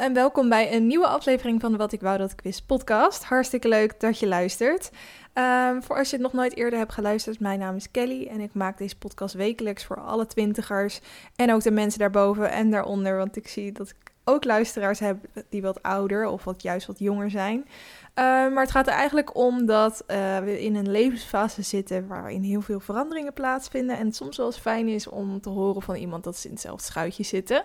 en welkom bij een nieuwe aflevering van de Wat ik wou dat ik wist podcast. Hartstikke leuk dat je luistert. Ehm, voor als je het nog nooit eerder hebt geluisterd, mijn naam is Kelly en ik maak deze podcast wekelijks voor alle twintigers en ook de mensen daarboven en daaronder, want ik zie dat ik ook luisteraars heb die wat ouder of wat juist wat jonger zijn. Ehm, maar het gaat er eigenlijk om dat uh, we in een levensfase zitten waarin heel veel veranderingen plaatsvinden. En soms wel eens fijn is om te horen van iemand dat ze in hetzelfde schuitje zitten.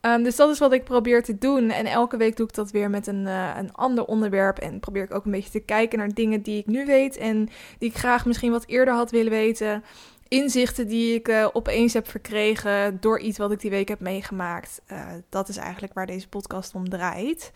Um, dus dat is wat ik probeer te doen. En elke week doe ik dat weer met een, uh, een ander onderwerp. En probeer ik ook een beetje te kijken naar dingen die ik nu weet. En die ik graag misschien wat eerder had willen weten inzichten die ik uh, opeens heb verkregen door iets wat ik die week heb meegemaakt. Uh, dat is eigenlijk waar deze podcast om draait.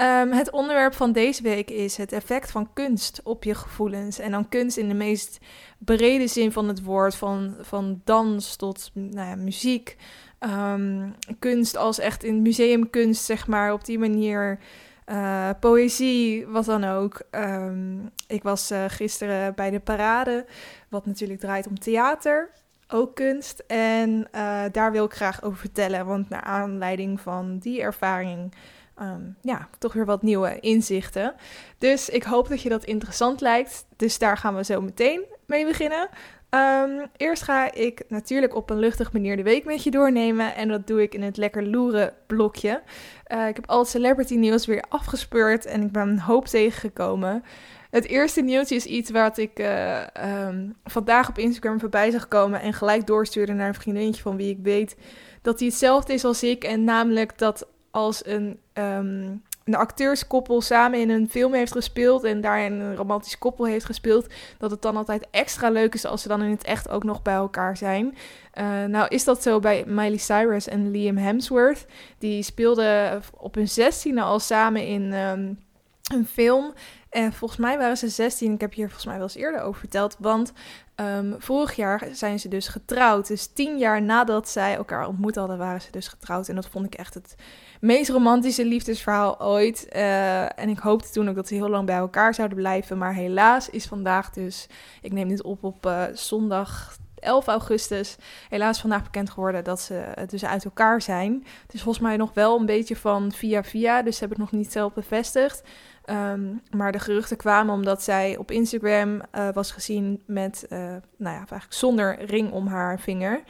Um, het onderwerp van deze week is het effect van kunst op je gevoelens. En dan kunst in de meest brede zin van het woord, van, van dans tot nou ja, muziek. Um, kunst als echt in museumkunst, zeg maar, op die manier. Uh, poëzie, wat dan ook. Um, ik was uh, gisteren bij de parade, wat natuurlijk draait om theater, ook kunst. En uh, daar wil ik graag over vertellen, want naar aanleiding van die ervaring, um, ja, toch weer wat nieuwe inzichten. Dus ik hoop dat je dat interessant lijkt. Dus daar gaan we zo meteen mee beginnen. Um, eerst ga ik natuurlijk op een luchtig manier de week met je doornemen. En dat doe ik in het lekker loeren blokje. Uh, ik heb al het celebrity nieuws weer afgespeurd en ik ben een hoop tegengekomen. Het eerste nieuwtje is iets wat ik uh, um, vandaag op Instagram voorbij zag komen. En gelijk doorstuurde naar een vriendinnetje van wie ik weet dat hij hetzelfde is als ik. En namelijk dat als een... Um, een acteurskoppel samen in een film heeft gespeeld en daarin een romantisch koppel heeft gespeeld, dat het dan altijd extra leuk is als ze dan in het echt ook nog bij elkaar zijn. Uh, nou is dat zo bij Miley Cyrus en Liam Hemsworth. Die speelden op hun zestiende al samen in um, een film. En volgens mij waren ze 16. Ik heb hier volgens mij wel eens eerder over verteld. Want um, vorig jaar zijn ze dus getrouwd. Dus tien jaar nadat zij elkaar ontmoet hadden, waren ze dus getrouwd. En dat vond ik echt het meest romantische liefdesverhaal ooit. Uh, en ik hoopte toen ook dat ze heel lang bij elkaar zouden blijven. Maar helaas is vandaag dus, ik neem dit op op uh, zondag 11 augustus, helaas vandaag bekend geworden dat ze dus uit elkaar zijn. Het is volgens mij nog wel een beetje van via via, dus ze hebben het nog niet zelf bevestigd. Um, maar de geruchten kwamen omdat zij op Instagram uh, was gezien met, uh, nou ja, eigenlijk zonder ring om haar vinger.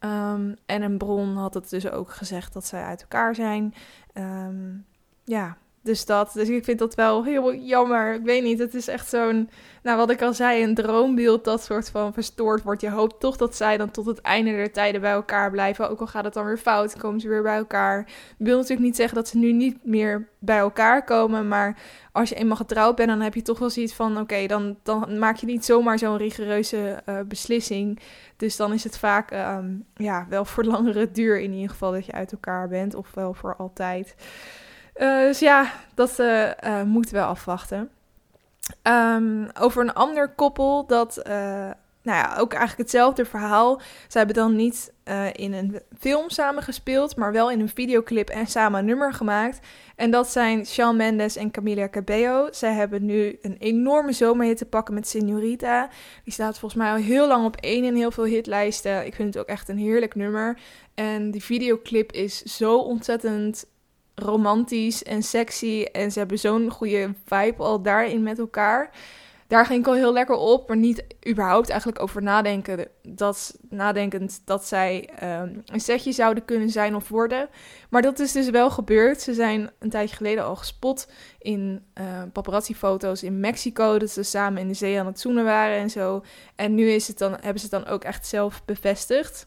Um, en een bron had het dus ook gezegd dat zij uit elkaar zijn. Um, ja, dus dat. Dus ik vind dat wel heel jammer. Ik weet niet, het is echt zo'n, nou wat ik al zei, een droombeeld dat soort van verstoord wordt. Je hoopt toch dat zij dan tot het einde der tijden bij elkaar blijven. Ook al gaat het dan weer fout, komen ze weer bij elkaar. Ik wil natuurlijk niet zeggen dat ze nu niet meer bij elkaar komen. Maar als je eenmaal getrouwd bent, dan heb je toch wel zoiets van, oké, dan, dan maak je niet zomaar zo'n rigoureuze uh, beslissing. Dus dan is het vaak, um, ja, wel voor langere duur in ieder geval dat je uit elkaar bent. Of wel voor altijd. Uh, dus ja, dat uh, uh, moeten we afwachten. Um, over een ander koppel dat, nou ja, ook eigenlijk hetzelfde verhaal. Ze hebben dan niet in een film samen gespeeld, maar wel in een videoclip en samen een nummer gemaakt. En dat zijn Shawn Mendes en Camila Cabello. Zij hebben nu een enorme zomerhit te pakken met Senorita. Die staat volgens mij al heel lang op één in heel veel hitlijsten. Ik vind het ook echt een heerlijk nummer. En die videoclip is zo ontzettend romantisch en sexy. En ze hebben zo'n goede vibe al daarin met elkaar. Daar ging ik al heel lekker op, maar niet überhaupt eigenlijk over nadenken. Dat, nadenkend dat zij um, een setje zouden kunnen zijn of worden. Maar dat is dus wel gebeurd. Ze zijn een tijdje geleden al gespot in uh, paparazzi-foto's in Mexico. Dat ze samen in de zee aan het zoenen waren en zo. En nu is het dan, hebben ze het dan ook echt zelf bevestigd.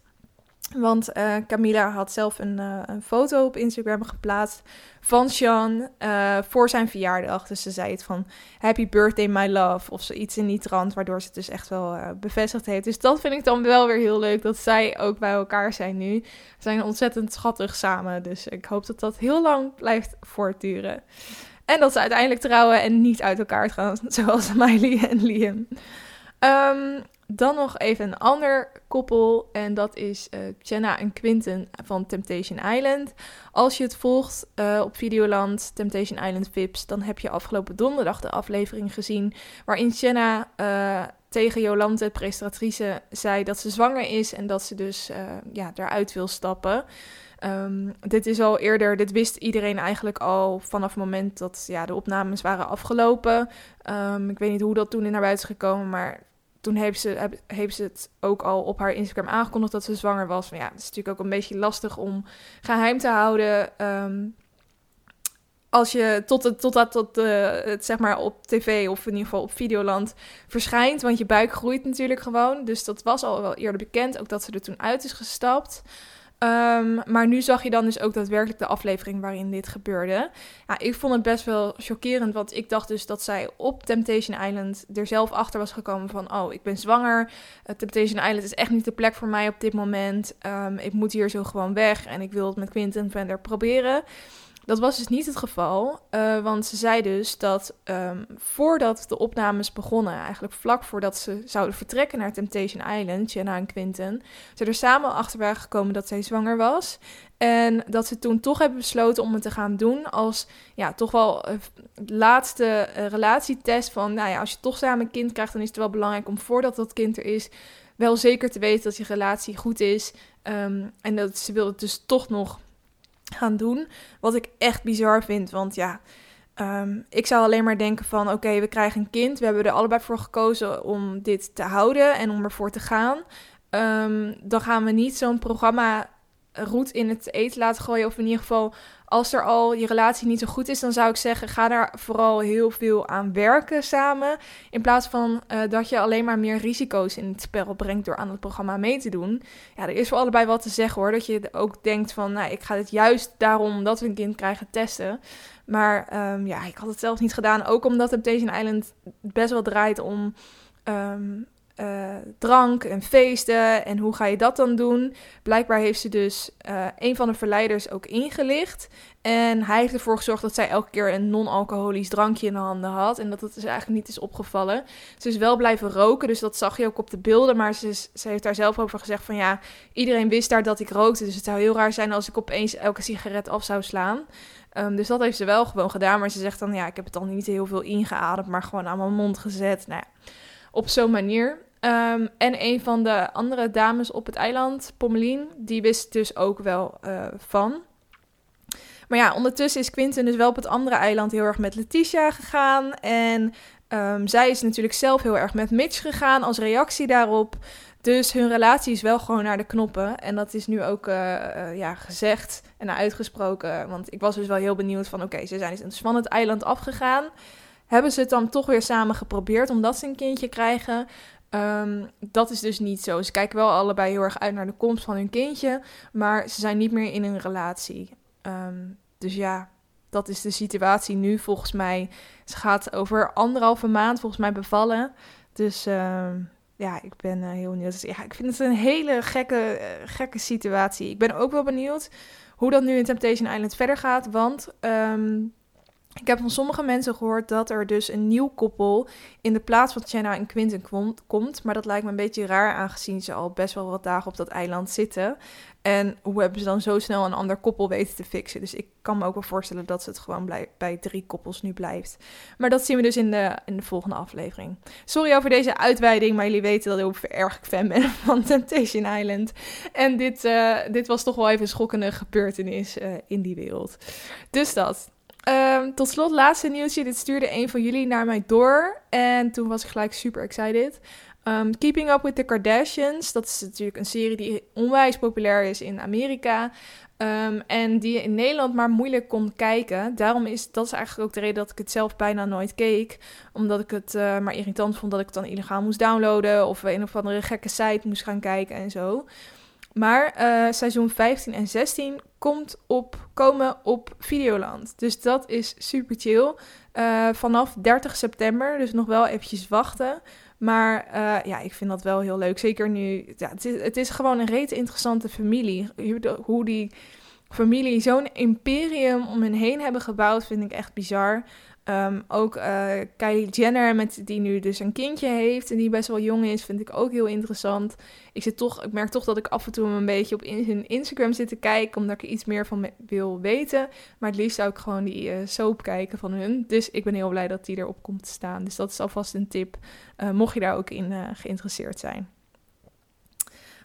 Want uh, Camila had zelf een, uh, een, foto op Instagram geplaatst van Sean uh, voor zijn verjaardag. Dus ze zei het van Happy Birthday My Love of zoiets in die trant, waardoor ze het dus echt wel bevestigd heeft. Dus dat vind ik dan wel weer heel leuk, dat zij ook bij elkaar zijn nu. Ze zijn ontzettend schattig samen, dus ik hoop dat dat heel lang blijft voortduren. En dat ze uiteindelijk trouwen en niet uit elkaar gaan, zoals Miley en Liam. Um, dan nog even een ander koppel en dat is uh, Jenna en Quinten van Temptation Island. Als je het volgt uh, op Videoland, Temptation Island Vips, dan heb je afgelopen donderdag de aflevering gezien waarin Jenna uh, tegen Jolante, de presentatrice, zei dat ze zwanger is en dat ze dus ja, daaruit wil stappen. Ehm, dit is al eerder, dit wist iedereen eigenlijk al vanaf het moment dat ja, de opnames waren afgelopen. Ehm, ik weet niet hoe dat toen in naar buiten is gekomen, maar toen heeft ze, heeft ze het ook al op haar Instagram aangekondigd dat ze zwanger was. Maar ja, het is natuurlijk ook een beetje lastig om geheim te houden. Ehm, als je tot het, tot tot, uh, het zeg maar op tv of in ieder geval op Videoland verschijnt. Want je buik groeit natuurlijk gewoon. Dus dat was al wel eerder bekend. Ook dat ze er toen uit is gestapt. Um, maar nu zag je dan dus ook daadwerkelijk de aflevering waarin dit gebeurde. Ja, ik vond het best wel chockerend, want ik dacht dus dat zij op Temptation Island er zelf achter was gekomen van... oh, ik ben zwanger, uh, Temptation Island is echt niet de plek voor mij op dit moment. Um, ik moet hier zo gewoon weg en ik wil het met Quinten verder proberen. Dat was dus niet het geval, uh, want ze zei dus dat um, voordat de opnames begonnen, eigenlijk vlak voordat ze zouden vertrekken naar Temptation Island, Jenna en Quinten, ze er samen achter waren gekomen dat zij zwanger was. En dat ze toen toch hebben besloten om het te gaan doen als ja, toch wel uh, laatste uh, relatietest van, nou ja, als je toch samen een kind krijgt, dan is het wel belangrijk om voordat dat kind er is, wel zeker te weten dat je relatie goed is. Um, en dat ze wilde dus toch nog gaan doen. Wat ik echt bizar vind, want ja, um, ik zou alleen maar denken van oké, we krijgen een kind. We hebben er allebei voor gekozen om dit te houden en om ervoor te gaan. Um, dan gaan we niet zo'n programma roet in het eten laten gooien. Of in ieder geval, als er al je relatie niet zo goed is, dan zou ik zeggen: ga daar vooral heel veel aan werken samen. In plaats van uh, dat je alleen maar meer risico's in het spel brengt door aan het programma mee te doen. Ja, er is voor allebei wat te zeggen hoor. Dat je ook denkt van: nou, ik ga dit juist daarom dat we een kind krijgen testen. Maar um, ja, ik had het zelf niet gedaan. Ook omdat Temptation Island best wel draait om. Um, uh, drank en feesten. En hoe ga je dat dan doen? Blijkbaar heeft ze dus uh, een van de verleiders ook ingelicht. En hij heeft ervoor gezorgd dat zij elke keer een non-alcoholisch drankje in de handen had. En dat het dus eigenlijk niet is opgevallen. Ze is wel blijven roken, dus dat zag je ook op de beelden. Maar ze, ze heeft daar zelf over gezegd van ja, iedereen wist daar dat ik rookte. Dus het zou heel raar zijn als ik opeens elke sigaret af zou slaan. Um, dus dat heeft ze wel gewoon gedaan. Maar ze zegt dan ja, ik heb het dan niet heel veel ingeademd, maar gewoon aan mijn mond gezet. Nou ja, op zo'n manier. Um, en een van de andere dames op het eiland, Pommelien, die wist dus ook wel uh, van. Maar ja, ondertussen is Quinten dus wel op het andere eiland heel erg met Letitia gegaan. En um, zij is natuurlijk zelf heel erg met Mitch gegaan als reactie daarop. Dus hun relatie is wel gewoon naar de knoppen. En dat is nu ook uh, uh, ja, gezegd en uitgesproken. Want ik was dus wel heel benieuwd van... oké, ze zijn dus van het eiland afgegaan. Hebben ze het dan toch weer samen geprobeerd omdat ze een kindje krijgen? Um, dat is dus niet zo. Ze kijken wel allebei heel erg uit naar de komst van hun kindje, maar ze zijn niet meer in een relatie. Um, dus ja, dat is de situatie nu volgens mij. Ze gaat over anderhalve maand volgens mij bevallen. Dus um, ja, ik ben uh, heel benieuwd. Ja, ik vind het een hele gekke, uh, gekke situatie. Ik ben ook wel benieuwd hoe dat nu in Temptation Island verder gaat, want ik heb van sommige mensen gehoord dat er dus een nieuw koppel in de plaats van Jenna en Quinten komt. Maar dat lijkt me een beetje raar aangezien ze al best wel wat dagen op dat eiland zitten. En hoe hebben ze dan zo snel een ander koppel weten te fixen? Dus ik kan me ook wel voorstellen dat ze het gewoon bij drie koppels nu blijft. Maar dat zien we dus in de, in de volgende aflevering. Sorry over deze uitweiding, maar jullie weten dat ik ook erg fan ben van Temptation Island. En dit, uh, dit was toch wel even een schokkende gebeurtenis uh, in die wereld. Dus dat. Um, tot slot, laatste nieuwsje. Dit stuurde een van jullie naar mij door. En toen was ik gelijk super excited. Um, Keeping Up with the Kardashians. Dat is natuurlijk een serie die onwijs populair is in Amerika. Um, en die je in Nederland maar moeilijk kon kijken. Daarom is dat is eigenlijk ook de reden dat ik het zelf bijna nooit keek. Omdat ik het uh, maar irritant vond dat ik het dan illegaal moest downloaden. Of een of andere gekke site moest gaan kijken en zo. Maar uh, seizoen 15 en 16 komt op, komen op Videoland. Dus dat is super chill. Uh, vanaf 30 september, dus nog wel eventjes wachten. Maar uh, ja, ik vind dat wel heel leuk. Zeker nu, ja, het, is, het is gewoon een reet interessante familie. Hoe die familie zo'n imperium om hen heen hebben gebouwd, vind ik echt bizar. Um, ook uh, Kylie Jenner, met, die nu dus een kindje heeft en die best wel jong is, vind ik ook heel interessant. Ik, zit toch, ik merk toch dat ik af en toe een beetje op in, hun Instagram zit te kijken, omdat ik er iets meer van wil weten. Maar het liefst zou ik gewoon die uh, soap kijken van hun. Dus ik ben heel blij dat die erop komt te staan. Dus dat is alvast een tip, uh, mocht je daar ook in geïnteresseerd zijn.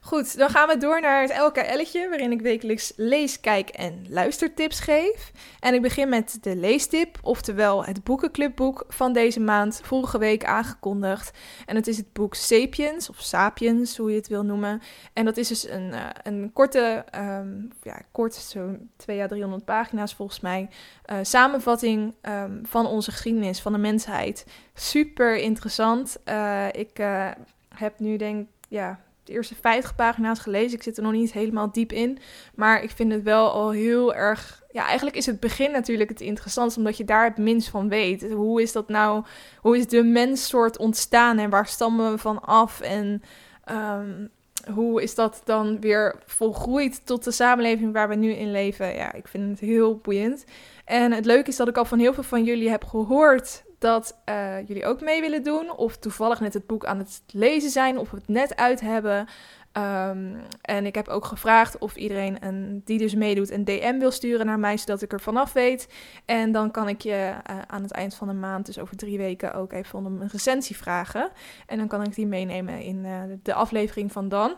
Goed, dan gaan we door naar het LKL'tje, waarin ik wekelijks lees, kijk en luistertips geef. En ik begin met de leestip, oftewel het boekenclubboek van deze maand, vorige week aangekondigd. En het is het boek Sapiens, of Sapiens, hoe je het wil noemen. En dat is dus een, uh, een korte, um, ja, kort, zo'n 2 à 300 pagina's volgens mij, uh, samenvatting um, van onze geschiedenis, van de mensheid. Super interessant. Uh, ik heb nu denk ja, de eerste 50 pagina's gelezen. Ik zit er nog niet helemaal diep in. Maar ik vind het wel al heel erg. Ja, eigenlijk is het begin natuurlijk het interessantste, omdat je daar het minst van weet. Hoe is dat nou? Hoe is de menssoort ontstaan en waar stammen we van af? En um, hoe is dat dan weer volgroeid tot de samenleving waar we nu in leven? Ja, ik vind het heel boeiend. En het leuke is dat ik al van heel veel van jullie heb gehoord dat uh, jullie ook mee willen doen. Of toevallig net het boek aan het lezen zijn. Of het net uit hebben. Um, en ik heb ook gevraagd of iedereen een, die dus meedoet een DM wil sturen naar mij, zodat ik er vanaf weet. En dan kan ik je uh, aan het eind van de maand, dus over drie weken, ook even een recensie vragen. En dan kan ik die meenemen in uh, de aflevering van dan.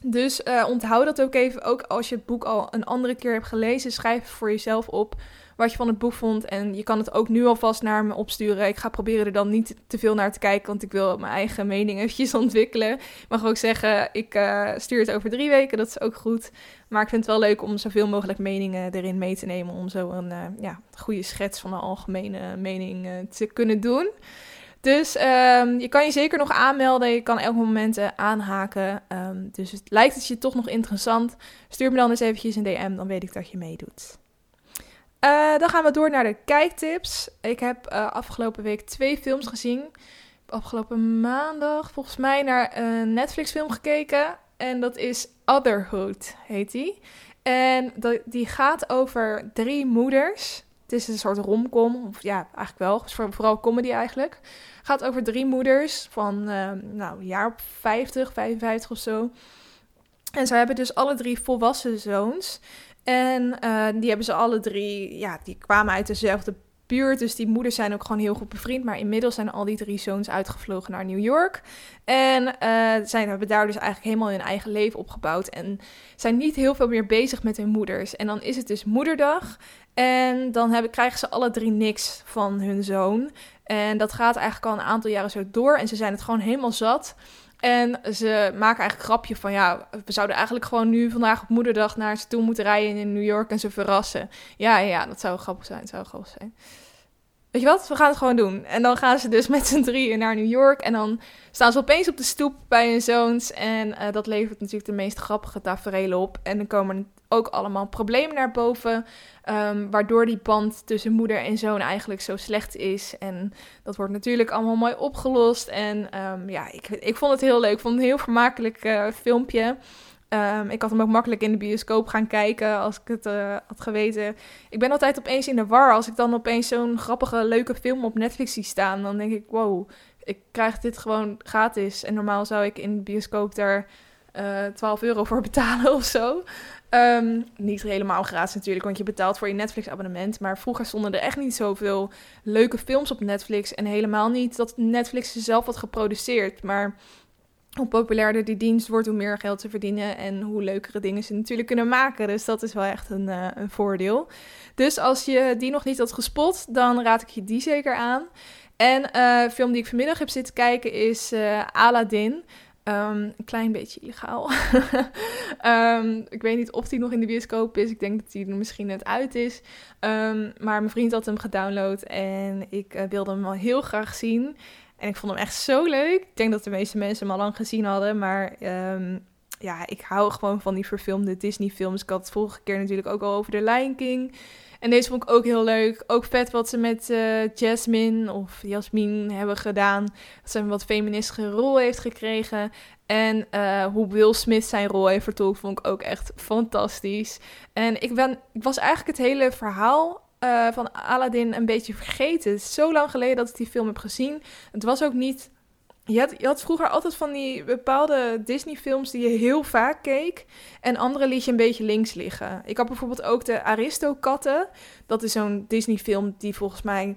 Dus onthoud dat ook even. Ook als je het boek al een andere keer hebt gelezen, schrijf voor jezelf op wat je van het boek vond. En je kan het ook nu alvast naar me opsturen. Ik ga proberen er dan niet te veel naar te kijken, want ik wil mijn eigen mening eventjes ontwikkelen. Ik mag ook zeggen, ik uh, stuur het over drie weken, dat is ook goed. Maar ik vind het wel leuk om zoveel mogelijk meningen erin mee te nemen, om zo een uh, ja, goede schets van de algemene mening uh, te kunnen doen. Dus um, je kan je zeker nog aanmelden. Je kan elk moment aanhaken. Um, dus het lijkt het je toch nog interessant. Stuur me dan eens eventjes een DM, dan weet ik dat je meedoet. Uh, dan gaan we door naar de kijktips. Ik heb uh, afgelopen week twee films gezien. Afgelopen maandag volgens mij naar een Netflix film gekeken. En dat is Otherhood, heet die. En dat, die gaat over drie moeders. Het is een soort romcom, of ja, eigenlijk wel. Vooral comedy eigenlijk. Gaat over drie moeders van uh, nou, jaar op 50, 55 of zo. En ze hebben dus alle drie volwassen zoons. En uh, die hebben ze alle drie, ja, die kwamen uit dezelfde buurt. Dus die moeders zijn ook gewoon heel goed bevriend. Maar inmiddels zijn al die drie zoons uitgevlogen naar New York. En uh, zijn, hebben daar dus eigenlijk helemaal hun eigen leven opgebouwd. En zijn niet heel veel meer bezig met hun moeders. En dan is het dus moederdag. En dan hebben, krijgen ze alle drie niks van hun zoon. En dat gaat eigenlijk al een aantal jaren zo door. En ze zijn het gewoon helemaal zat. En ze maken eigenlijk grapje van ja, we zouden eigenlijk gewoon nu vandaag op moederdag naar ze toe moeten rijden in New York en ze verrassen. Ja, ja, dat zou grappig zijn. Dat zou grappig zijn. Weet je wat? We gaan het gewoon doen. En dan gaan ze dus met z'n drieën naar New York. En dan staan ze opeens op de stoep bij hun zoons. En uh, dat levert natuurlijk de meest grappige tafereelen op. En dan komen ook allemaal problemen naar boven. Um, waardoor die band tussen moeder en zoon eigenlijk zo slecht is. En dat wordt natuurlijk allemaal mooi opgelost. En um, ja, ik, ik vond het heel leuk. Ik vond het een heel vermakelijk uh, filmpje. Um, ik had hem ook makkelijk in de bioscoop gaan kijken als ik het uh, had geweten. Ik ben altijd opeens in de war als ik dan opeens zo'n grappige, leuke film op Netflix zie staan. Dan denk ik, wow, ik krijg dit gewoon gratis. En normaal zou ik in de bioscoop daar uh, 12 euro voor betalen of zo. Um, niet helemaal gratis natuurlijk, want je betaalt voor je Netflix-abonnement. Maar vroeger stonden er echt niet zoveel leuke films op Netflix. En helemaal niet dat Netflix ze zelf had geproduceerd. Maar hoe populairder die dienst wordt, hoe meer geld ze verdienen en hoe leukere dingen ze natuurlijk kunnen maken. Dus dat is wel echt een, uh, een voordeel. Dus als je die nog niet had gespot, dan raad ik je die zeker aan. En uh, film die ik vanmiddag heb zitten kijken is uh, Aladdin. Um, een klein beetje illegaal. um, ik weet niet of die nog in de bioscoop is. Ik denk dat die er misschien net uit is. Um, maar mijn vriend had hem gedownload en ik uh, wilde hem al heel graag zien. En ik vond hem echt zo leuk. Ik denk dat de meeste mensen hem al lang gezien hadden. Maar ja, ik hou gewoon van die verfilmde Disney-films. Ik had het vorige keer natuurlijk ook al over The Lion King. En deze vond ik ook heel leuk. Ook vet wat ze met uh, Jasmine of Jasmine hebben gedaan. Dat ze een wat feministische rol heeft gekregen. En uh, hoe Will Smith zijn rol heeft vertolkt, vond ik ook echt fantastisch. En ik, ben, ik was eigenlijk het hele verhaal uh, van Aladdin een beetje vergeten. Zo lang geleden dat ik die film heb gezien. Het was ook niet je had, had, vroeger altijd van die bepaalde Disney-films die je heel vaak keek. En andere liet je een beetje links liggen. Ik had bijvoorbeeld ook de Aristokatten. Dat is zo'n Disney-film die volgens mij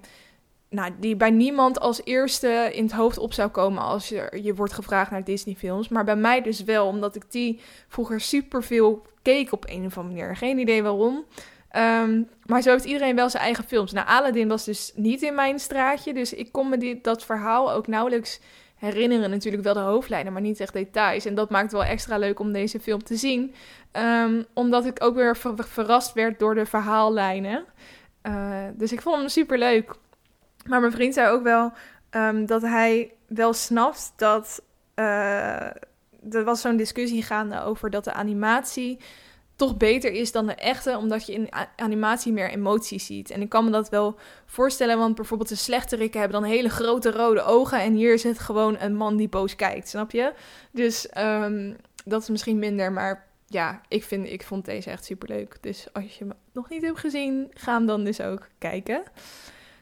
nou, die bij niemand als eerste in het hoofd op zou komen als je, je wordt gevraagd naar Disney-films. Maar bij mij dus wel, omdat ik die vroeger super veel keek op een of andere manier. Geen idee waarom. Ehm, maar zo heeft iedereen wel zijn eigen films. Nou, Aladdin was dus niet in mijn straatje. Dus ik kon me die, dat verhaal ook nauwelijks herinneren. Natuurlijk wel de hoofdlijnen, maar niet echt details. En dat maakt wel extra leuk om deze film te zien. Ehm, omdat ik ook weer verrast werd door de verhaallijnen. Uh, dus ik vond hem super leuk. Maar mijn vriend zei ook wel um, dat hij wel snapt dat. Uh, er was zo'n discussie gaande over dat de animatie toch beter is dan de echte, omdat je in animatie meer emoties ziet. En ik kan me dat wel voorstellen, want bijvoorbeeld de slechterikken hebben dan hele grote rode ogen en hier is het gewoon een man die boos kijkt, snap je? Dus um, dat is misschien minder, maar ja, ik, vind, ik vond deze echt super leuk. Dus als je hem nog niet hebt gezien, ga hem dan dus ook kijken.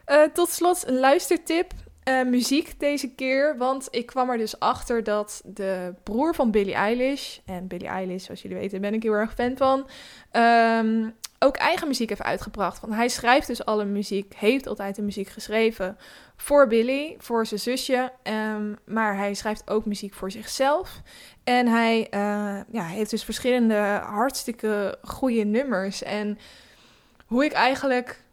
Uh, tot slot een luistertip. Uh, muziek deze keer, want ik kwam er dus achter dat de broer van Billie Eilish, en Billie Eilish, zoals jullie weten, ben ik heel erg fan van, um, ook eigen muziek heeft uitgebracht. Want hij schrijft dus alle muziek, heeft altijd de muziek geschreven voor Billy, voor zijn zusje. Um, maar hij schrijft ook muziek voor zichzelf. En hij uh, ja, heeft dus verschillende hartstikke goede nummers. En hoe ik eigenlijk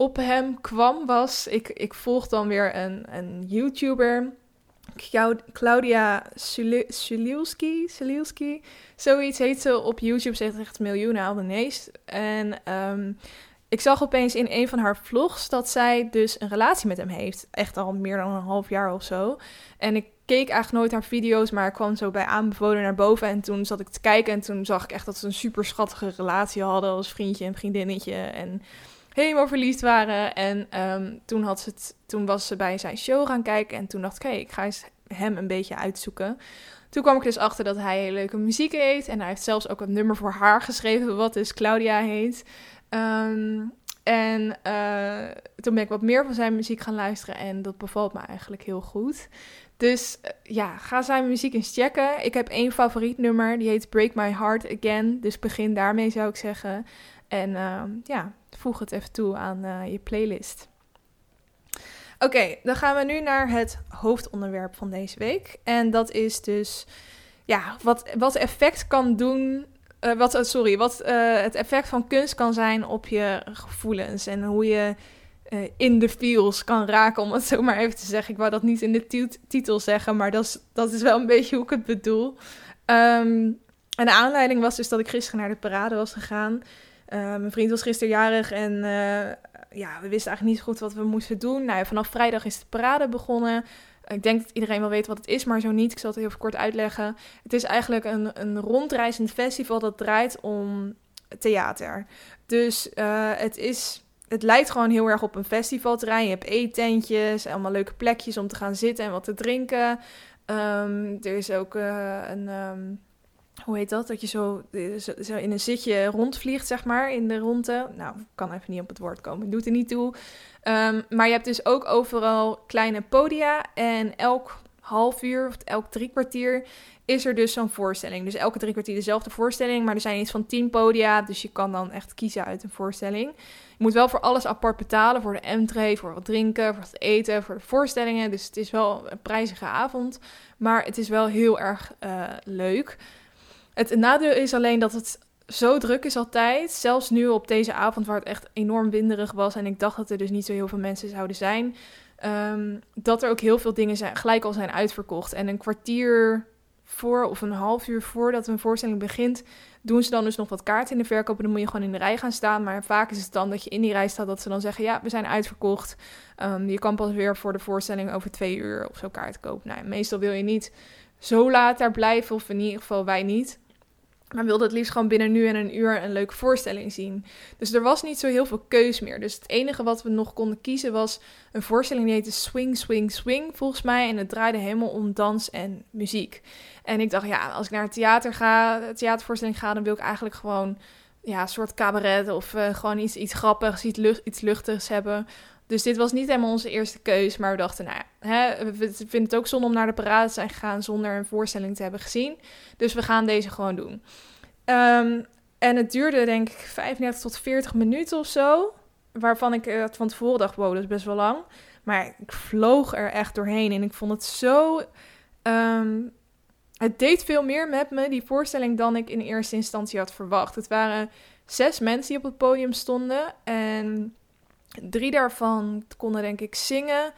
op hem kwam was, ik, ik volg dan weer een, een YouTuber, Claudia Sulilski, Sulilski, zoiets heet ze op YouTube, ze heeft echt miljoenen abonnees. En um, ik zag opeens in een van haar vlogs dat zij dus een relatie met hem heeft. Echt al meer dan een half jaar of zo. En ik keek eigenlijk nooit haar video's, maar ik kwam zo bij aanbevolen naar boven. En toen zat ik te kijken en toen zag ik echt dat ze een super schattige relatie hadden als vriendje en vriendinnetje. En helemaal verliefd waren. En um, toen, had ze het, toen was ze bij zijn show gaan kijken. En toen dacht ik, hé, ik ga eens hem een beetje uitzoeken. Toen kwam ik dus achter dat hij hele leuke muziek heeft. En hij heeft zelfs ook een nummer voor haar geschreven, wat dus Claudia heet. Um, en uh, toen ben ik wat meer van zijn muziek gaan luisteren. En dat bevalt me eigenlijk heel goed. Dus uh, ja, ga zijn muziek eens checken. Ik heb één favoriet nummer, die heet Break My Heart Again. Dus begin daarmee zou ik zeggen. En uh, ja, voeg het even toe aan uh, je playlist. Oké, dan gaan we nu naar het hoofdonderwerp van deze week. En dat is dus ja, wat, wat effect kan doen. Uh, wat, uh, sorry, wat het effect van kunst kan zijn op je gevoelens. En hoe je in de feels kan raken, om het zo maar even te zeggen. Ik wou dat niet in de titel zeggen, maar dat is, dat is wel een beetje hoe ik het bedoel. Um, en de aanleiding was dus dat ik gisteren naar de parade was gegaan. Uh, mijn vriend was gisteren jarig en uh, ja, we wisten eigenlijk niet goed wat we moesten doen. Nou, vanaf vrijdag is de parade begonnen. Ik denk dat iedereen wel weet wat het is, maar zo niet. Ik zal het heel kort uitleggen. Het is eigenlijk een, een rondreizend festival dat draait om theater. Dus uh, het is het lijkt gewoon heel erg op een festivalterrein. Je hebt eetentjes, allemaal leuke plekjes om te gaan zitten en wat te drinken. Um, er is ook een, um, hoe heet dat? Dat je zo, zo, in een zitje rondvliegt, zeg maar, in de ronde. Nou, kan even niet op het woord komen, doet er niet toe. Um, maar je hebt dus ook overal kleine podia en elk half uur of elk drie kwartier is er dus zo'n voorstelling. Dus elke drie kwartier dezelfde voorstelling, maar er zijn iets van tien podia, dus je kan dan echt kiezen uit een voorstelling. Je moet wel voor alles apart betalen, voor de entree, voor wat drinken, voor het eten, voor de voorstellingen. Dus het is wel een prijzige avond, maar het is wel heel erg uh, leuk. Het nadeel is alleen dat het zo druk is altijd. Zelfs nu op deze avond waar het echt enorm winderig was. En ik dacht dat er dus niet zo heel veel mensen zouden zijn. Um, dat er ook heel veel dingen zijn, gelijk al zijn uitverkocht. En een kwartier voor of een half uur voordat een voorstelling begint, doen ze dan dus nog wat kaarten in de verkoop. En dan moet je gewoon in de rij gaan staan. Maar vaak is het dan dat je in die rij staat dat ze dan zeggen: Ja, we zijn uitverkocht. Um, je kan pas weer voor de voorstelling over twee uur of zo kaart kopen. Nou, meestal wil je niet zo laat daar blijven, of in ieder geval wij niet. Maar wilde het liefst gewoon binnen nu en een uur een leuke voorstelling zien. Dus er was niet zo heel veel keus meer. Dus het enige wat we nog konden kiezen was een voorstelling die heette Swing, Swing, Swing, volgens mij. En het draaide helemaal om dans en muziek. En ik dacht, ja, als ik naar het theater ga, theatervoorstelling ga, dan wil ik eigenlijk gewoon ja, een soort cabaret of uh, gewoon iets, iets grappigs, iets, lucht, iets luchtigs hebben. Dus dit was niet helemaal onze eerste keus. Maar we dachten, nou hè, we vinden het ook zonde om naar de parade te zijn gegaan zonder een voorstelling te hebben gezien. Dus we gaan deze gewoon doen. Um, en het duurde denk ik 35 tot 40 minuten of zo. Waarvan ik uh, van tevoren dacht, wow, dat is best wel lang. Maar ik vloog er echt doorheen en ik vond het zo. Ehm, het deed veel meer met me, die voorstelling, dan ik in eerste instantie had verwacht. Het waren zes mensen die op het podium stonden. En drie daarvan konden, denk ik, zingen.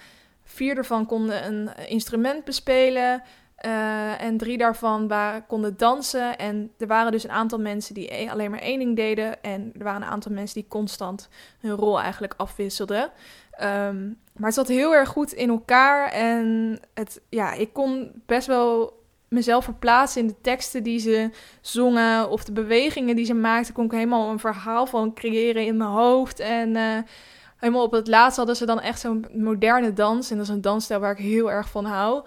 Vier daarvan konden een instrument bespelen. Uh, en drie daarvan konden dansen. En er waren dus een aantal mensen die e-, alleen maar één ding deden. En er waren een aantal mensen die constant hun rol eigenlijk afwisselden. Um, maar het zat heel erg goed in elkaar. En het, ja, ik kon best wel mezelf verplaatsen in de teksten die ze zongen. Of de bewegingen die ze maakten. Kon ik helemaal een verhaal van creëren in mijn hoofd. En uh, helemaal op het laatst hadden ze dan echt zo'n moderne dans. En dat is een dansstijl waar ik heel erg van hou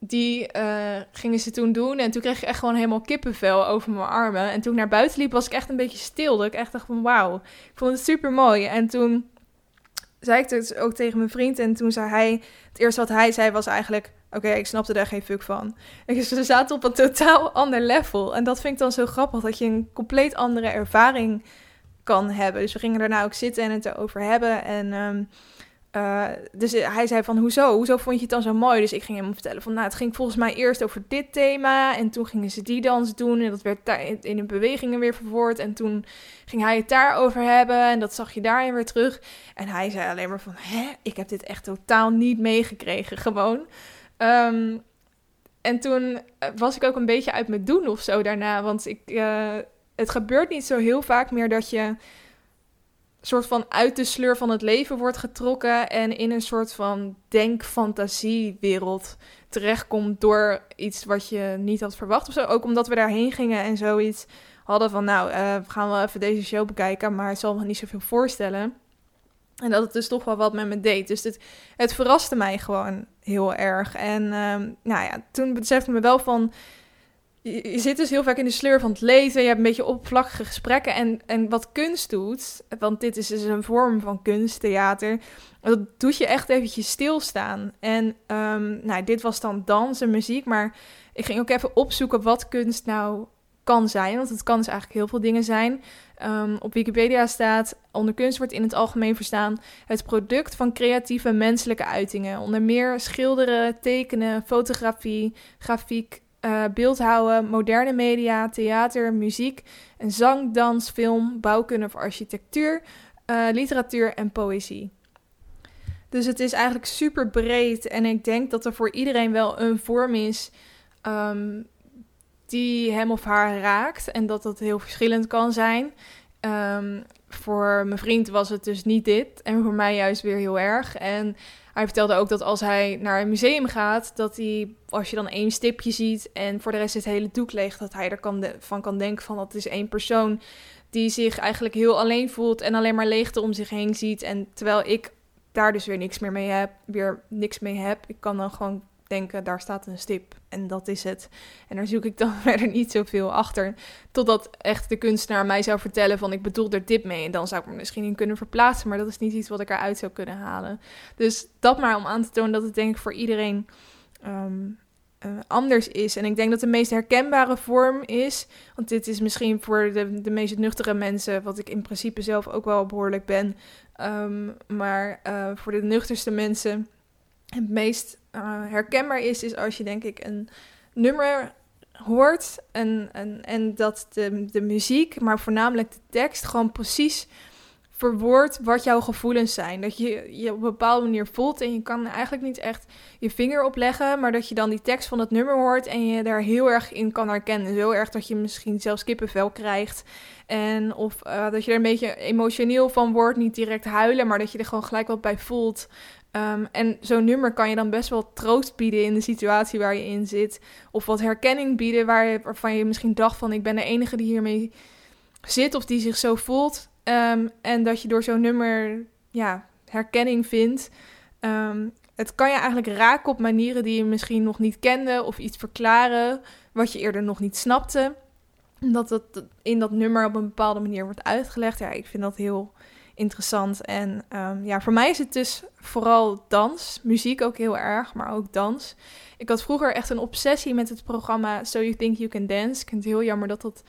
die uh, gingen ze toen doen. En toen kreeg ik echt gewoon helemaal kippenvel over mijn armen. En toen ik naar buiten liep, was ik echt een beetje stil. Dat ik echt dacht van wauw, ik vond het super mooi. En toen zei ik het ook tegen mijn vriend. En toen zei hij, het eerste wat hij zei was eigenlijk... Oké, ik snapte daar geen fuck van. En ze zaten op een totaal ander level. En dat vind ik dan zo grappig, dat je een compleet andere ervaring kan hebben. Dus we gingen daarna ook zitten en het erover hebben. En um, uh, dus hij zei van, hoezo? Hoezo vond je het dan zo mooi? Dus ik ging hem vertellen van, nou, het ging volgens mij eerst over dit thema. En toen gingen ze die dans doen. En dat werd in de bewegingen weer verwoord. En toen ging hij het daarover hebben. En dat zag je daarin weer terug. En hij zei alleen maar van, hè? Ik heb dit echt totaal niet meegekregen, gewoon. Um, en toen eh, was ik ook een beetje uit mijn doen of zo daarna. Want ik, uh, het gebeurt niet zo heel vaak meer dat je soort van uit de sleur van het leven wordt getrokken en in een soort van denk-fantasiewereld terechtkomt door iets wat je niet had verwacht of zo. Ook omdat we daarheen gingen en zoiets hadden van, nou, uh, we gaan wel even deze show bekijken, maar het zal me niet zoveel voorstellen. En dat het dus toch wel wat met me deed. Dus het, het verraste mij gewoon heel erg. En uh, nou ja, toen besefte me wel van je, zit dus heel vaak in de sleur van het lezen. Je hebt een beetje oppervlakkige gesprekken. En, en wat kunst doet, want dit is dus een vorm van kunst, theater. Dat doet je echt eventjes stilstaan. En um, nou, dit was dan dans en muziek. Maar ik ging ook even opzoeken wat kunst nou kan zijn. Want het kan dus eigenlijk heel veel dingen zijn. Um, op Wikipedia staat: onder kunst wordt in het algemeen verstaan het product van creatieve menselijke uitingen. Onder meer schilderen, tekenen, fotografie, grafiek, uh, beeldhouden, moderne media, theater, muziek en zang, dans, film, bouwkunde of architectuur, uh, literatuur en poëzie. Dus het is eigenlijk super breed en ik denk dat er voor iedereen wel een vorm is um, die hem of haar raakt en dat dat heel verschillend kan zijn. Um, voor mijn vriend was het dus niet dit en voor mij juist weer heel erg. En hij vertelde ook dat als hij naar een museum gaat, dat hij, als je dan één stipje ziet en voor de rest het hele doek leeg, dat hij er kan van kan denken van dat is één persoon die zich eigenlijk heel alleen voelt en alleen maar leegte om zich heen ziet. En terwijl ik daar dus weer niks meer mee heb, weer niks mee heb, ik kan dan gewoon denken, daar staat een stip en dat is het. En daar zoek ik dan verder niet zoveel achter. Totdat echt de kunstenaar mij zou vertellen van ik bedoel er dit mee. En dan zou ik me misschien in kunnen verplaatsen, maar dat is niet iets wat ik eruit zou kunnen halen. Dus dat maar om aan te tonen dat het denk ik voor iedereen um, uh, anders is. En ik denk dat de meest herkenbare vorm is, want dit is misschien voor de, de meest nuchtere mensen, wat ik in principe zelf ook wel behoorlijk ben. Um, maar uh, voor de nuchterste mensen het meest uh, herkenbaar is, is als je denk ik een nummer hoort en, en, en dat de, de muziek, maar voornamelijk de tekst, gewoon precies verwoordt wat jouw gevoelens zijn. Dat je je op een bepaalde manier voelt en je kan eigenlijk niet echt je vinger op leggen, maar dat je dan die tekst van het nummer hoort en je daar heel erg in kan herkennen. Zo erg dat je misschien zelfs kippenvel krijgt. En of uh, dat je er een beetje emotioneel van wordt, niet direct huilen, maar dat je er gewoon gelijk wat bij voelt. Um, en zo'n nummer kan je dan best wel troost bieden in de situatie waar je in zit. Of wat herkenning bieden waar waarvan je misschien dacht van ik ben de enige die hiermee zit of die zich zo voelt. Um, en dat je door zo'n nummer ja, herkenning vindt. Um, het kan je eigenlijk raken op manieren die je misschien nog niet kende of iets verklaren wat je eerder nog niet snapte. Dat het in dat nummer op een bepaalde manier wordt uitgelegd. Ja, ik vind dat heel interessant. En um, ja, voor mij is het dus vooral dans. Muziek ook heel erg, maar ook dans. Ik had vroeger echt een obsessie met het programma So You Think You Can Dance. Ik vind het heel jammer dat dat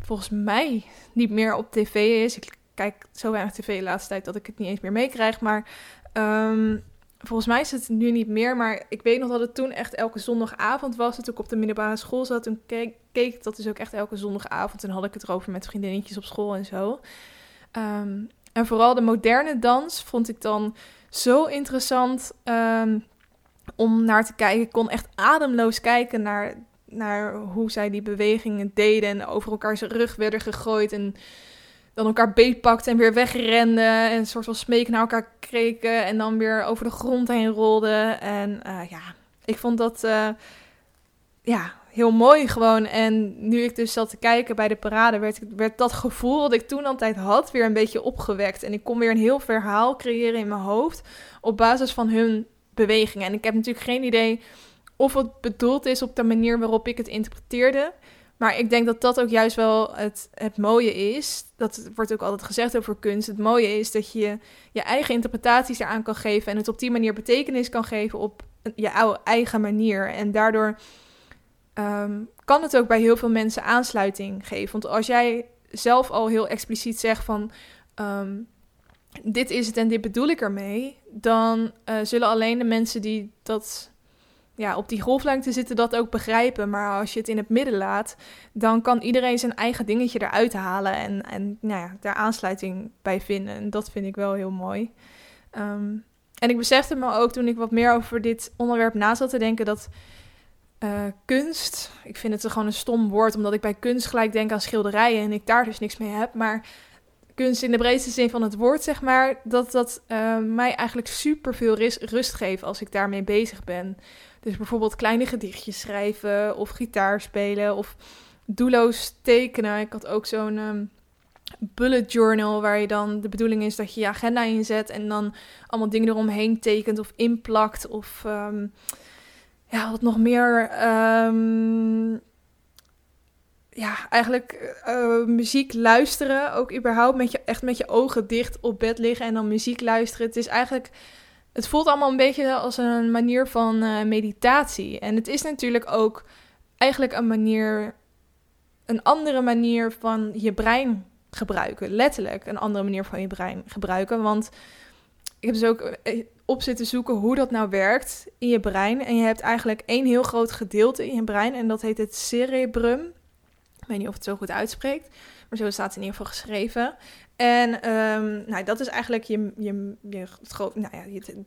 volgens mij niet meer op tv is. Ik kijk zo weinig tv de laatste tijd dat ik het niet eens meer meekrijg. Maar um, volgens mij is het nu niet meer, maar ik weet nog dat het toen echt elke zondagavond was. toen ik op de middelbare school zat, toen keek, dat dus ook echt elke zondagavond. En had ik het erover met vriendinnetjes op school en zo. Ehm, en vooral de moderne dans vond ik dan zo interessant ehm, om naar te kijken. Ik kon echt ademloos kijken naar, naar hoe zij die bewegingen deden. En over elkaar zijn rug werden gegooid. En dan elkaar beetpakten en weer wegrenden. En een soort van smeek naar elkaar kreken. En dan weer over de grond heen rolden. En uh, ja, ik vond dat uh, ja, heel mooi gewoon. En nu ik dus zat te kijken bij de parade, werd, werd dat gevoel dat ik toen altijd had weer een beetje opgewekt. En ik kon weer een heel verhaal creëren in mijn hoofd op basis van hun bewegingen. En ik heb natuurlijk geen idee of het bedoeld is op de manier waarop ik het interpreteerde. Maar ik denk dat dat ook juist wel het, het mooie is. Dat wordt ook altijd gezegd over kunst. Het mooie is dat je je eigen interpretaties eraan kan geven. En het op die manier betekenis kan geven op je eigen manier. En daardoor um, kan het ook bij heel veel mensen aansluiting geven. Want als jij zelf al heel expliciet zegt van. Um, dit is het en dit bedoel ik ermee. Dan uh, zullen alleen de mensen die dat ja, op die golflengte zitten dat ook begrijpen. Maar als je het in het midden laat, dan kan iedereen zijn eigen dingetje eruit halen en, en nou ja, daar aansluiting bij vinden. En dat vind ik wel heel mooi. Um, en ik besefte me ook toen ik wat meer over dit onderwerp na zat te denken dat uh, kunst, ik vind het gewoon een stom woord, omdat ik bij kunst gelijk denk aan schilderijen en ik daar dus niks mee heb. Maar kunst in de breedste zin van het woord, zeg maar, dat dat uh, mij eigenlijk super veel rust geeft als ik daarmee bezig ben. Dus bijvoorbeeld kleine gedichtjes schrijven of gitaar spelen of doelloos tekenen. Ik had ook zo'n um, bullet journal waar je dan de bedoeling is dat je je agenda inzet en dan allemaal dingen eromheen tekent of inplakt of um, ja, wat nog meer. Um, ja, eigenlijk uh, muziek luisteren. Ook überhaupt met je, echt met je ogen dicht op bed liggen en dan muziek luisteren. Het is eigenlijk het voelt allemaal een beetje als een manier van uh, meditatie. En het is natuurlijk ook eigenlijk een manier, een andere manier van je brein gebruiken. Letterlijk een andere manier van je brein gebruiken. Want ik heb dus ook eh, op zitten zoeken hoe dat nou werkt in je brein. En je hebt eigenlijk één heel groot gedeelte in je brein en dat heet het cerebrum. Ik weet niet of het zo goed uitspreekt, maar zo staat het in ieder geval geschreven. En um, nou, dat is eigenlijk je, je, je nou ja,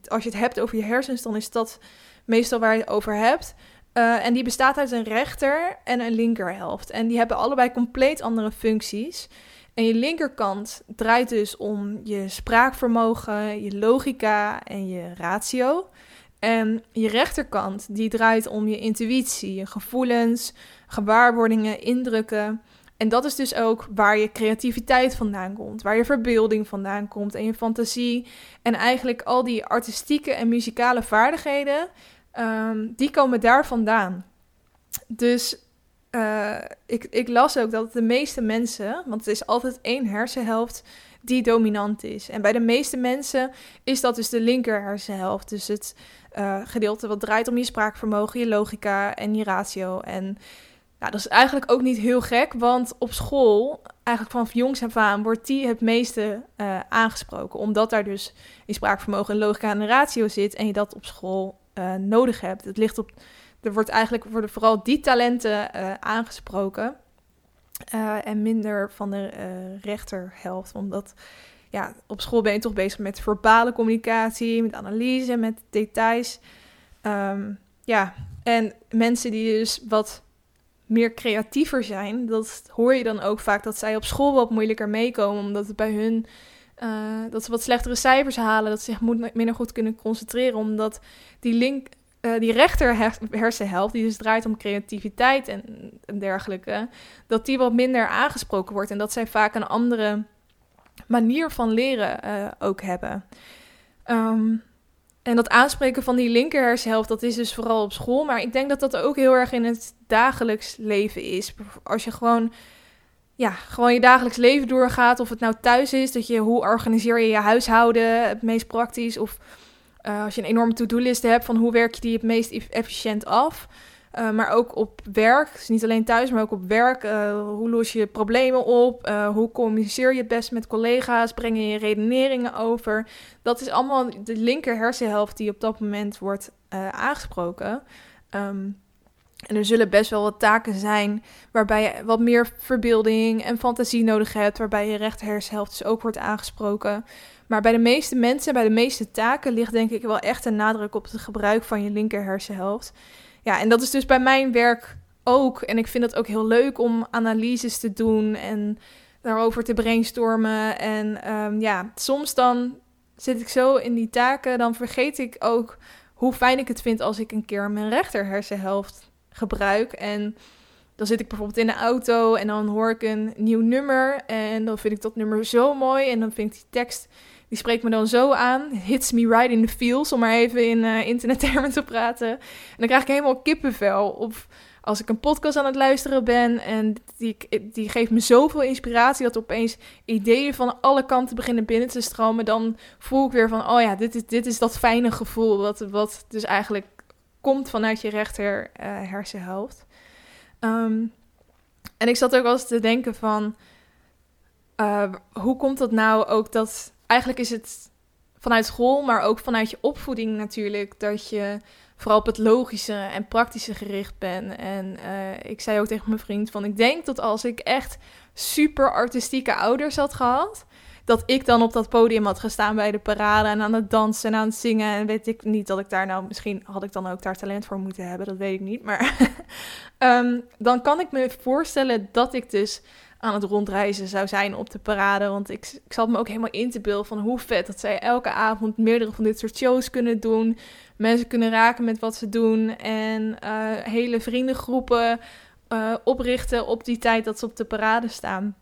als je het hebt over je hersens, dan is dat meestal waar je het over hebt. Uh, en die bestaat uit een rechter en een linkerhelft. En die hebben allebei compleet andere functies. En je linkerkant draait dus om je spraakvermogen, je logica en je ratio. En je rechterkant die draait om je intuïtie, je gevoelens, gewaarwordingen, indrukken. En dat is dus ook waar je creativiteit vandaan komt, waar je verbeelding vandaan komt en je fantasie. En eigenlijk al die artistieke en muzikale vaardigheden, um, die komen daar vandaan. Dus uh, ik, ik las ook dat de meeste mensen, want het is altijd één hersenhelft die dominant is. En bij de meeste mensen is dat dus de linker hersenhelft. Dus het uh, gedeelte wat draait om je spraakvermogen, je logica en je ratio. En ja, dat is eigenlijk ook niet heel gek, want op school, eigenlijk vanaf jongs af aan, wordt die het meeste uh, aangesproken. Omdat daar dus in spraakvermogen en logica en ratio zit en je dat op school nodig hebt. Het ligt op, er wordt eigenlijk worden vooral die talenten uh, aangesproken en minder van de rechterhelft. Omdat ja, op school ben je toch bezig met verbale communicatie, met analyse, met details. Um, ja, en mensen die dus wat meer creatiever zijn, dat hoor je dan ook vaak dat zij op school wat moeilijker meekomen, omdat het bij hun uh, dat ze wat slechtere cijfers halen, dat ze zich minder goed kunnen concentreren, omdat die link, uh, die rechter hersenhelft, die dus draait om creativiteit en, dergelijke, dat die wat minder aangesproken wordt en dat zij vaak een andere manier van leren uh, ook hebben. Um, en dat aanspreken van die linker dat is dus vooral op school. Maar ik denk dat dat ook heel erg in het dagelijks leven is. Als je gewoon, ja, gewoon je dagelijks leven doorgaat. Of het nou thuis is, dat je, hoe organiseer je je huishouden het meest praktisch. Of uh, als je een enorme to-do-list hebt van hoe werk je die het meest efficiënt af. Uh, maar ook op werk. Dus niet alleen thuis, maar ook op werk. Uh, hoe los je problemen op? Hoe communiceer je het best met collega's? Breng je je redeneringen over? Dat is allemaal de linker hersenhelft die op dat moment wordt aangesproken. Um, en er zullen best wel wat taken zijn waarbij je wat meer verbeelding en fantasie nodig hebt, waarbij je rechterhersenhelft dus ook wordt aangesproken. Maar bij de meeste mensen, bij de meeste taken, ligt denk ik wel echt een nadruk op het gebruik van je linker hersenhelft. Ja, en dat is dus bij mijn werk ook. En ik vind het ook heel leuk om analyses te doen en daarover te brainstormen. En um, ja, soms dan zit ik zo in die taken, dan vergeet ik ook hoe fijn ik het vind als ik een keer mijn rechter hersenhelft gebruik. En dan zit ik bijvoorbeeld in de auto en dan hoor ik een nieuw nummer. En dan vind ik dat nummer zo mooi. En dan vind ik die tekst, die spreekt me dan zo aan. Hits me right in the feels, om maar even in uh, internettermen te praten. En dan krijg ik helemaal kippenvel. Of als ik een podcast aan het luisteren ben en die, die geeft me zoveel inspiratie dat opeens ideeën van alle kanten beginnen binnen te stromen, dan voel ik weer van, oh ja, dit is, dit is dat fijne gevoel wat, wat dus eigenlijk komt vanuit je rechter uh, hersenhelft. Um, en ik zat ook wel eens te denken van, uh, hoe komt dat nou ook dat, eigenlijk is het vanuit school, maar ook vanuit je opvoeding natuurlijk, dat je vooral op het logische en praktische gericht bent. En uh, ik zei ook tegen mijn vriend van, ik denk dat als ik echt super artistieke ouders had gehad, dat ik dan op dat podium had gestaan bij de parade en aan het dansen en aan het zingen. En weet ik niet dat ik daar nou, misschien had ik dan ook daar talent voor moeten hebben, dat weet ik niet. Maar um, dan kan ik me voorstellen dat ik dus aan het rondreizen zou zijn op de parade. Want ik, ik zat me ook helemaal in te beelden van hoe vet dat zij elke avond meerdere van dit soort shows kunnen doen. Mensen kunnen raken met wat ze doen. En uh, hele vriendengroepen uh, oprichten op die tijd dat ze op de parade staan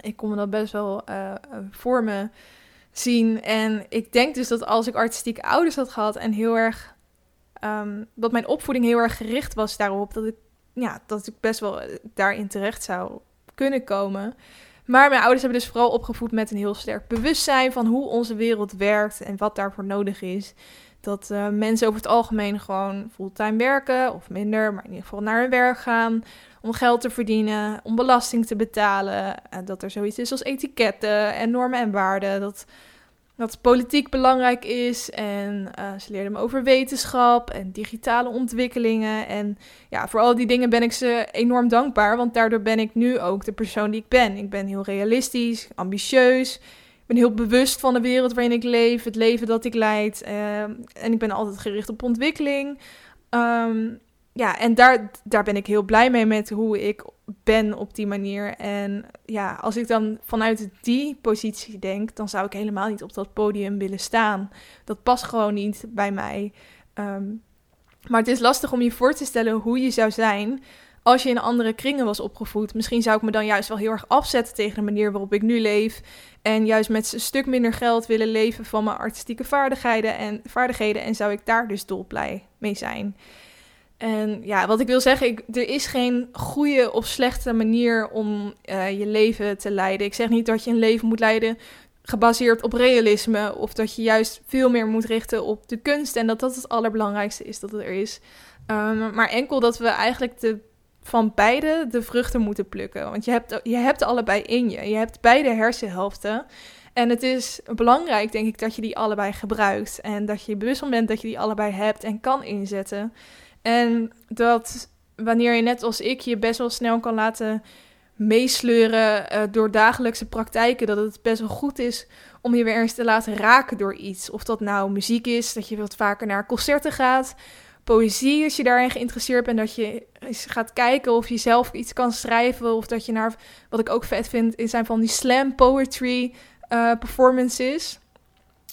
ik kon me dat best wel uh, voor me zien. En ik denk dus dat als ik artistieke ouders had gehad en heel erg. Um, dat mijn opvoeding heel erg gericht was daarop, dat ik, ja, dat ik best wel daarin terecht zou kunnen komen. Maar mijn ouders hebben dus vooral opgevoed met een heel sterk bewustzijn van hoe onze wereld werkt en wat daarvoor nodig is. Dat mensen over het algemeen gewoon fulltime werken of minder, maar in ieder geval naar hun werk gaan om geld te verdienen, om belasting te betalen. En dat er zoiets is als etiketten en normen en waarden. Dat, dat politiek belangrijk is. En uh, ze leerden me over wetenschap en digitale ontwikkelingen. En ja, voor al die dingen ben ik ze enorm dankbaar. Want daardoor ben ik nu ook de persoon die ik ben. Ik ben heel realistisch, ambitieus. Ik ben heel bewust van de wereld waarin ik leef, het leven dat ik leid. Uh, en ik ben altijd gericht op ontwikkeling. Um, ja, en daar, daar ben ik heel blij mee met hoe ik ben op die manier. En ja, als ik dan vanuit die positie denk, dan zou ik helemaal niet op dat podium willen staan. Dat past gewoon niet bij mij. Um, maar het is lastig om je voor te stellen hoe je zou zijn als je in andere kringen was opgevoed. Misschien zou ik me dan juist wel heel erg afzetten tegen de manier waarop ik nu leef. En juist met een stuk minder geld willen leven van mijn artistieke vaardigheden en, vaardigheden. En zou ik daar dus dolblij mee zijn. En ja, wat ik wil zeggen, ik, er is geen goede of slechte manier om uh, je leven te leiden. Ik zeg niet dat je een leven moet leiden gebaseerd op realisme, of dat je juist veel meer moet richten op de kunst en dat dat het allerbelangrijkste is dat er is. Um, maar enkel dat we eigenlijk de, van beide de vruchten moeten plukken. Want je hebt, je hebt allebei in je. Je hebt beide hersenhelften. En het is belangrijk, denk ik, dat je die allebei gebruikt. En dat je bewust van bent dat je die allebei hebt en kan inzetten. En dat wanneer je net als ik je best wel snel kan laten meesleuren uh, door dagelijkse praktijken, dat het best wel goed is om je weer eens te laten raken door iets. Of dat nou muziek is, dat je wat vaker naar concerten gaat, poëzie als je daarin geïnteresseerd bent, dat je eens gaat kijken of je zelf iets kan schrijven, of dat je naar, wat ik ook vet vind, zijn van die slam poetry uh, performances.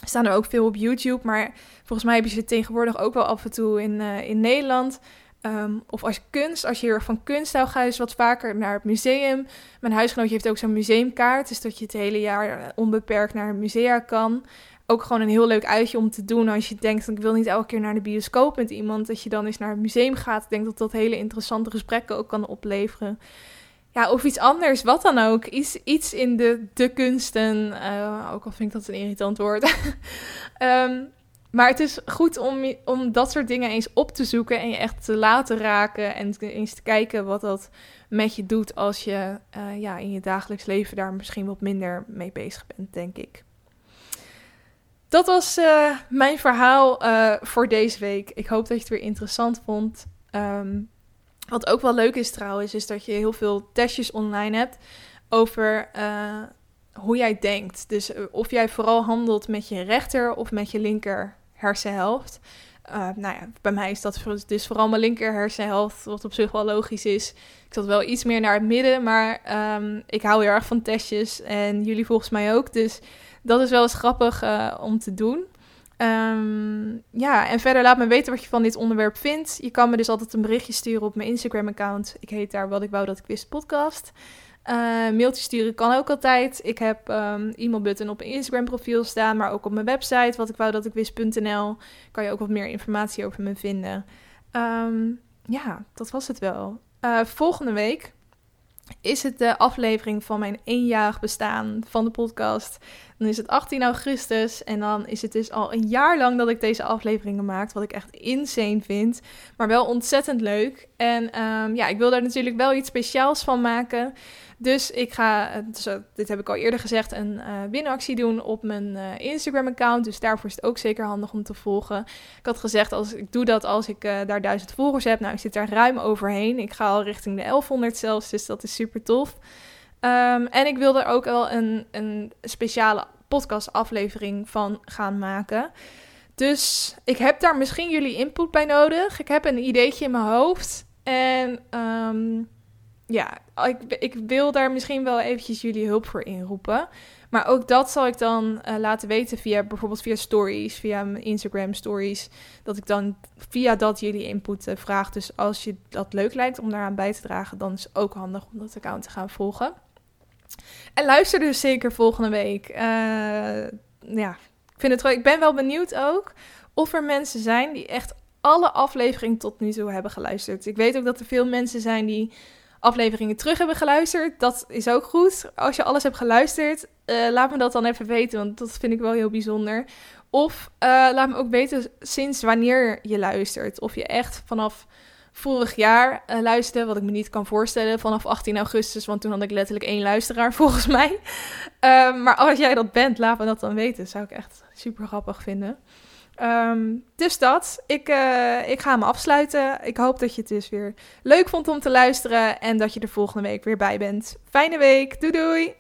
Staan er ook veel op YouTube, maar volgens mij heb je ze tegenwoordig ook wel af en toe in, uh, in Nederland. Um, of als kunst, als je heel van kunst houdt, ga je dus wat vaker naar het museum. Mijn huisgenootje heeft ook zo'n museumkaart, dus dat je het hele jaar eh, onbeperkt naar musea kan. Ook gewoon een heel leuk uitje om te doen als je denkt, ik wil niet elke keer naar de bioscoop met iemand. Dat je dan eens naar het museum gaat. Ik denk dat dat hele interessante gesprekken ook kan opleveren ja, of iets anders, wat dan ook. Iets, iets in de, de kunsten. Uh, ook al vind ik dat een irritant woord. um, maar het is goed om, om dat soort dingen eens op te zoeken en je echt te laten raken en eens te kijken wat dat met je doet als je uh, ja, in je dagelijks leven daar misschien wat minder mee bezig bent, denk ik. Dat was uh, mijn verhaal voor deze week. Ik hoop dat je het weer interessant vond. Um, wat ook wel leuk is trouwens, is dat je heel veel testjes online hebt over hoe jij denkt. Dus of jij vooral handelt met je rechter of met je linker hersenhelft. Uh, nou ja, bij mij is dat dus vooral mijn linker hersenhelft, wat op zich wel logisch is. Ik zat wel iets meer naar het midden, maar um, ik hou heel erg van testjes en jullie volgens mij ook. Dus dat is wel eens grappig om te doen. Um, ja, en verder laat me weten wat je van dit onderwerp vindt. Je kan me dus altijd een berichtje sturen op mijn Instagram-account. Ik heet daar Wat ik wou dat ik wist podcast. Uh, mailtje sturen kan ook altijd. Ik heb um, e-mailbutton op mijn Instagram profiel staan, maar ook op mijn website, wat ik wou dat ik wist.nl, kan je ook wat meer informatie over me vinden. Ja, dat was het wel. Uh, volgende week is het de aflevering van mijn eenjarig bestaan van de podcast. Is het 18 augustus en dan is het dus al een jaar lang dat ik deze afleveringen maak, wat ik echt insane vind, maar wel ontzettend leuk. En um, ja, ik wil daar natuurlijk wel iets speciaals van maken. Dus ik ga, dus, dit heb ik al eerder gezegd, een uh, winactie doen op mijn Instagram-account. Dus daarvoor is het ook zeker handig om te volgen. Ik had gezegd, als ik doe dat als ik daar duizend volgers heb. Nou, ik zit daar ruim overheen. Ik ga al richting de 1100 zelfs, dus dat is super tof. Um, en ik wil er ook wel een, een speciale podcast-aflevering van gaan maken. Dus ik heb daar misschien jullie input bij nodig. Ik heb een ideetje in mijn hoofd. En um, ja, ik, ik wil daar misschien wel eventjes jullie hulp voor inroepen. Maar ook dat zal ik dan uh, laten weten via bijvoorbeeld via stories, via mijn Instagram stories. Dat ik dan via dat jullie input uh, vraag. Dus als je dat leuk lijkt om daaraan bij te dragen, dan is het ook handig om dat account te gaan volgen. En luister dus zeker volgende week. Uh, ja, ik, vind het, ik ben wel benieuwd ook of er mensen zijn die echt alle afleveringen tot nu toe hebben geluisterd. Ik weet ook dat er veel mensen zijn die afleveringen terug hebben geluisterd. Dat is ook goed. Als je alles hebt geluisterd, uh, laat me dat dan even weten, want dat vind ik wel heel bijzonder. Of uh, laat me ook weten sinds wanneer je luistert. Of je echt vanaf vorig jaar uh, wat ik me niet kan voorstellen, vanaf 18 augustus, want toen had ik letterlijk één luisteraar volgens mij. maar als jij dat bent, laat me dat dan weten. zou ik echt super grappig vinden. Um, dus dat. Ik, uh, ik ga me afsluiten. Ik hoop dat je het dus weer leuk vond om te luisteren. En dat je er volgende week weer bij bent. Fijne week. Doei doei.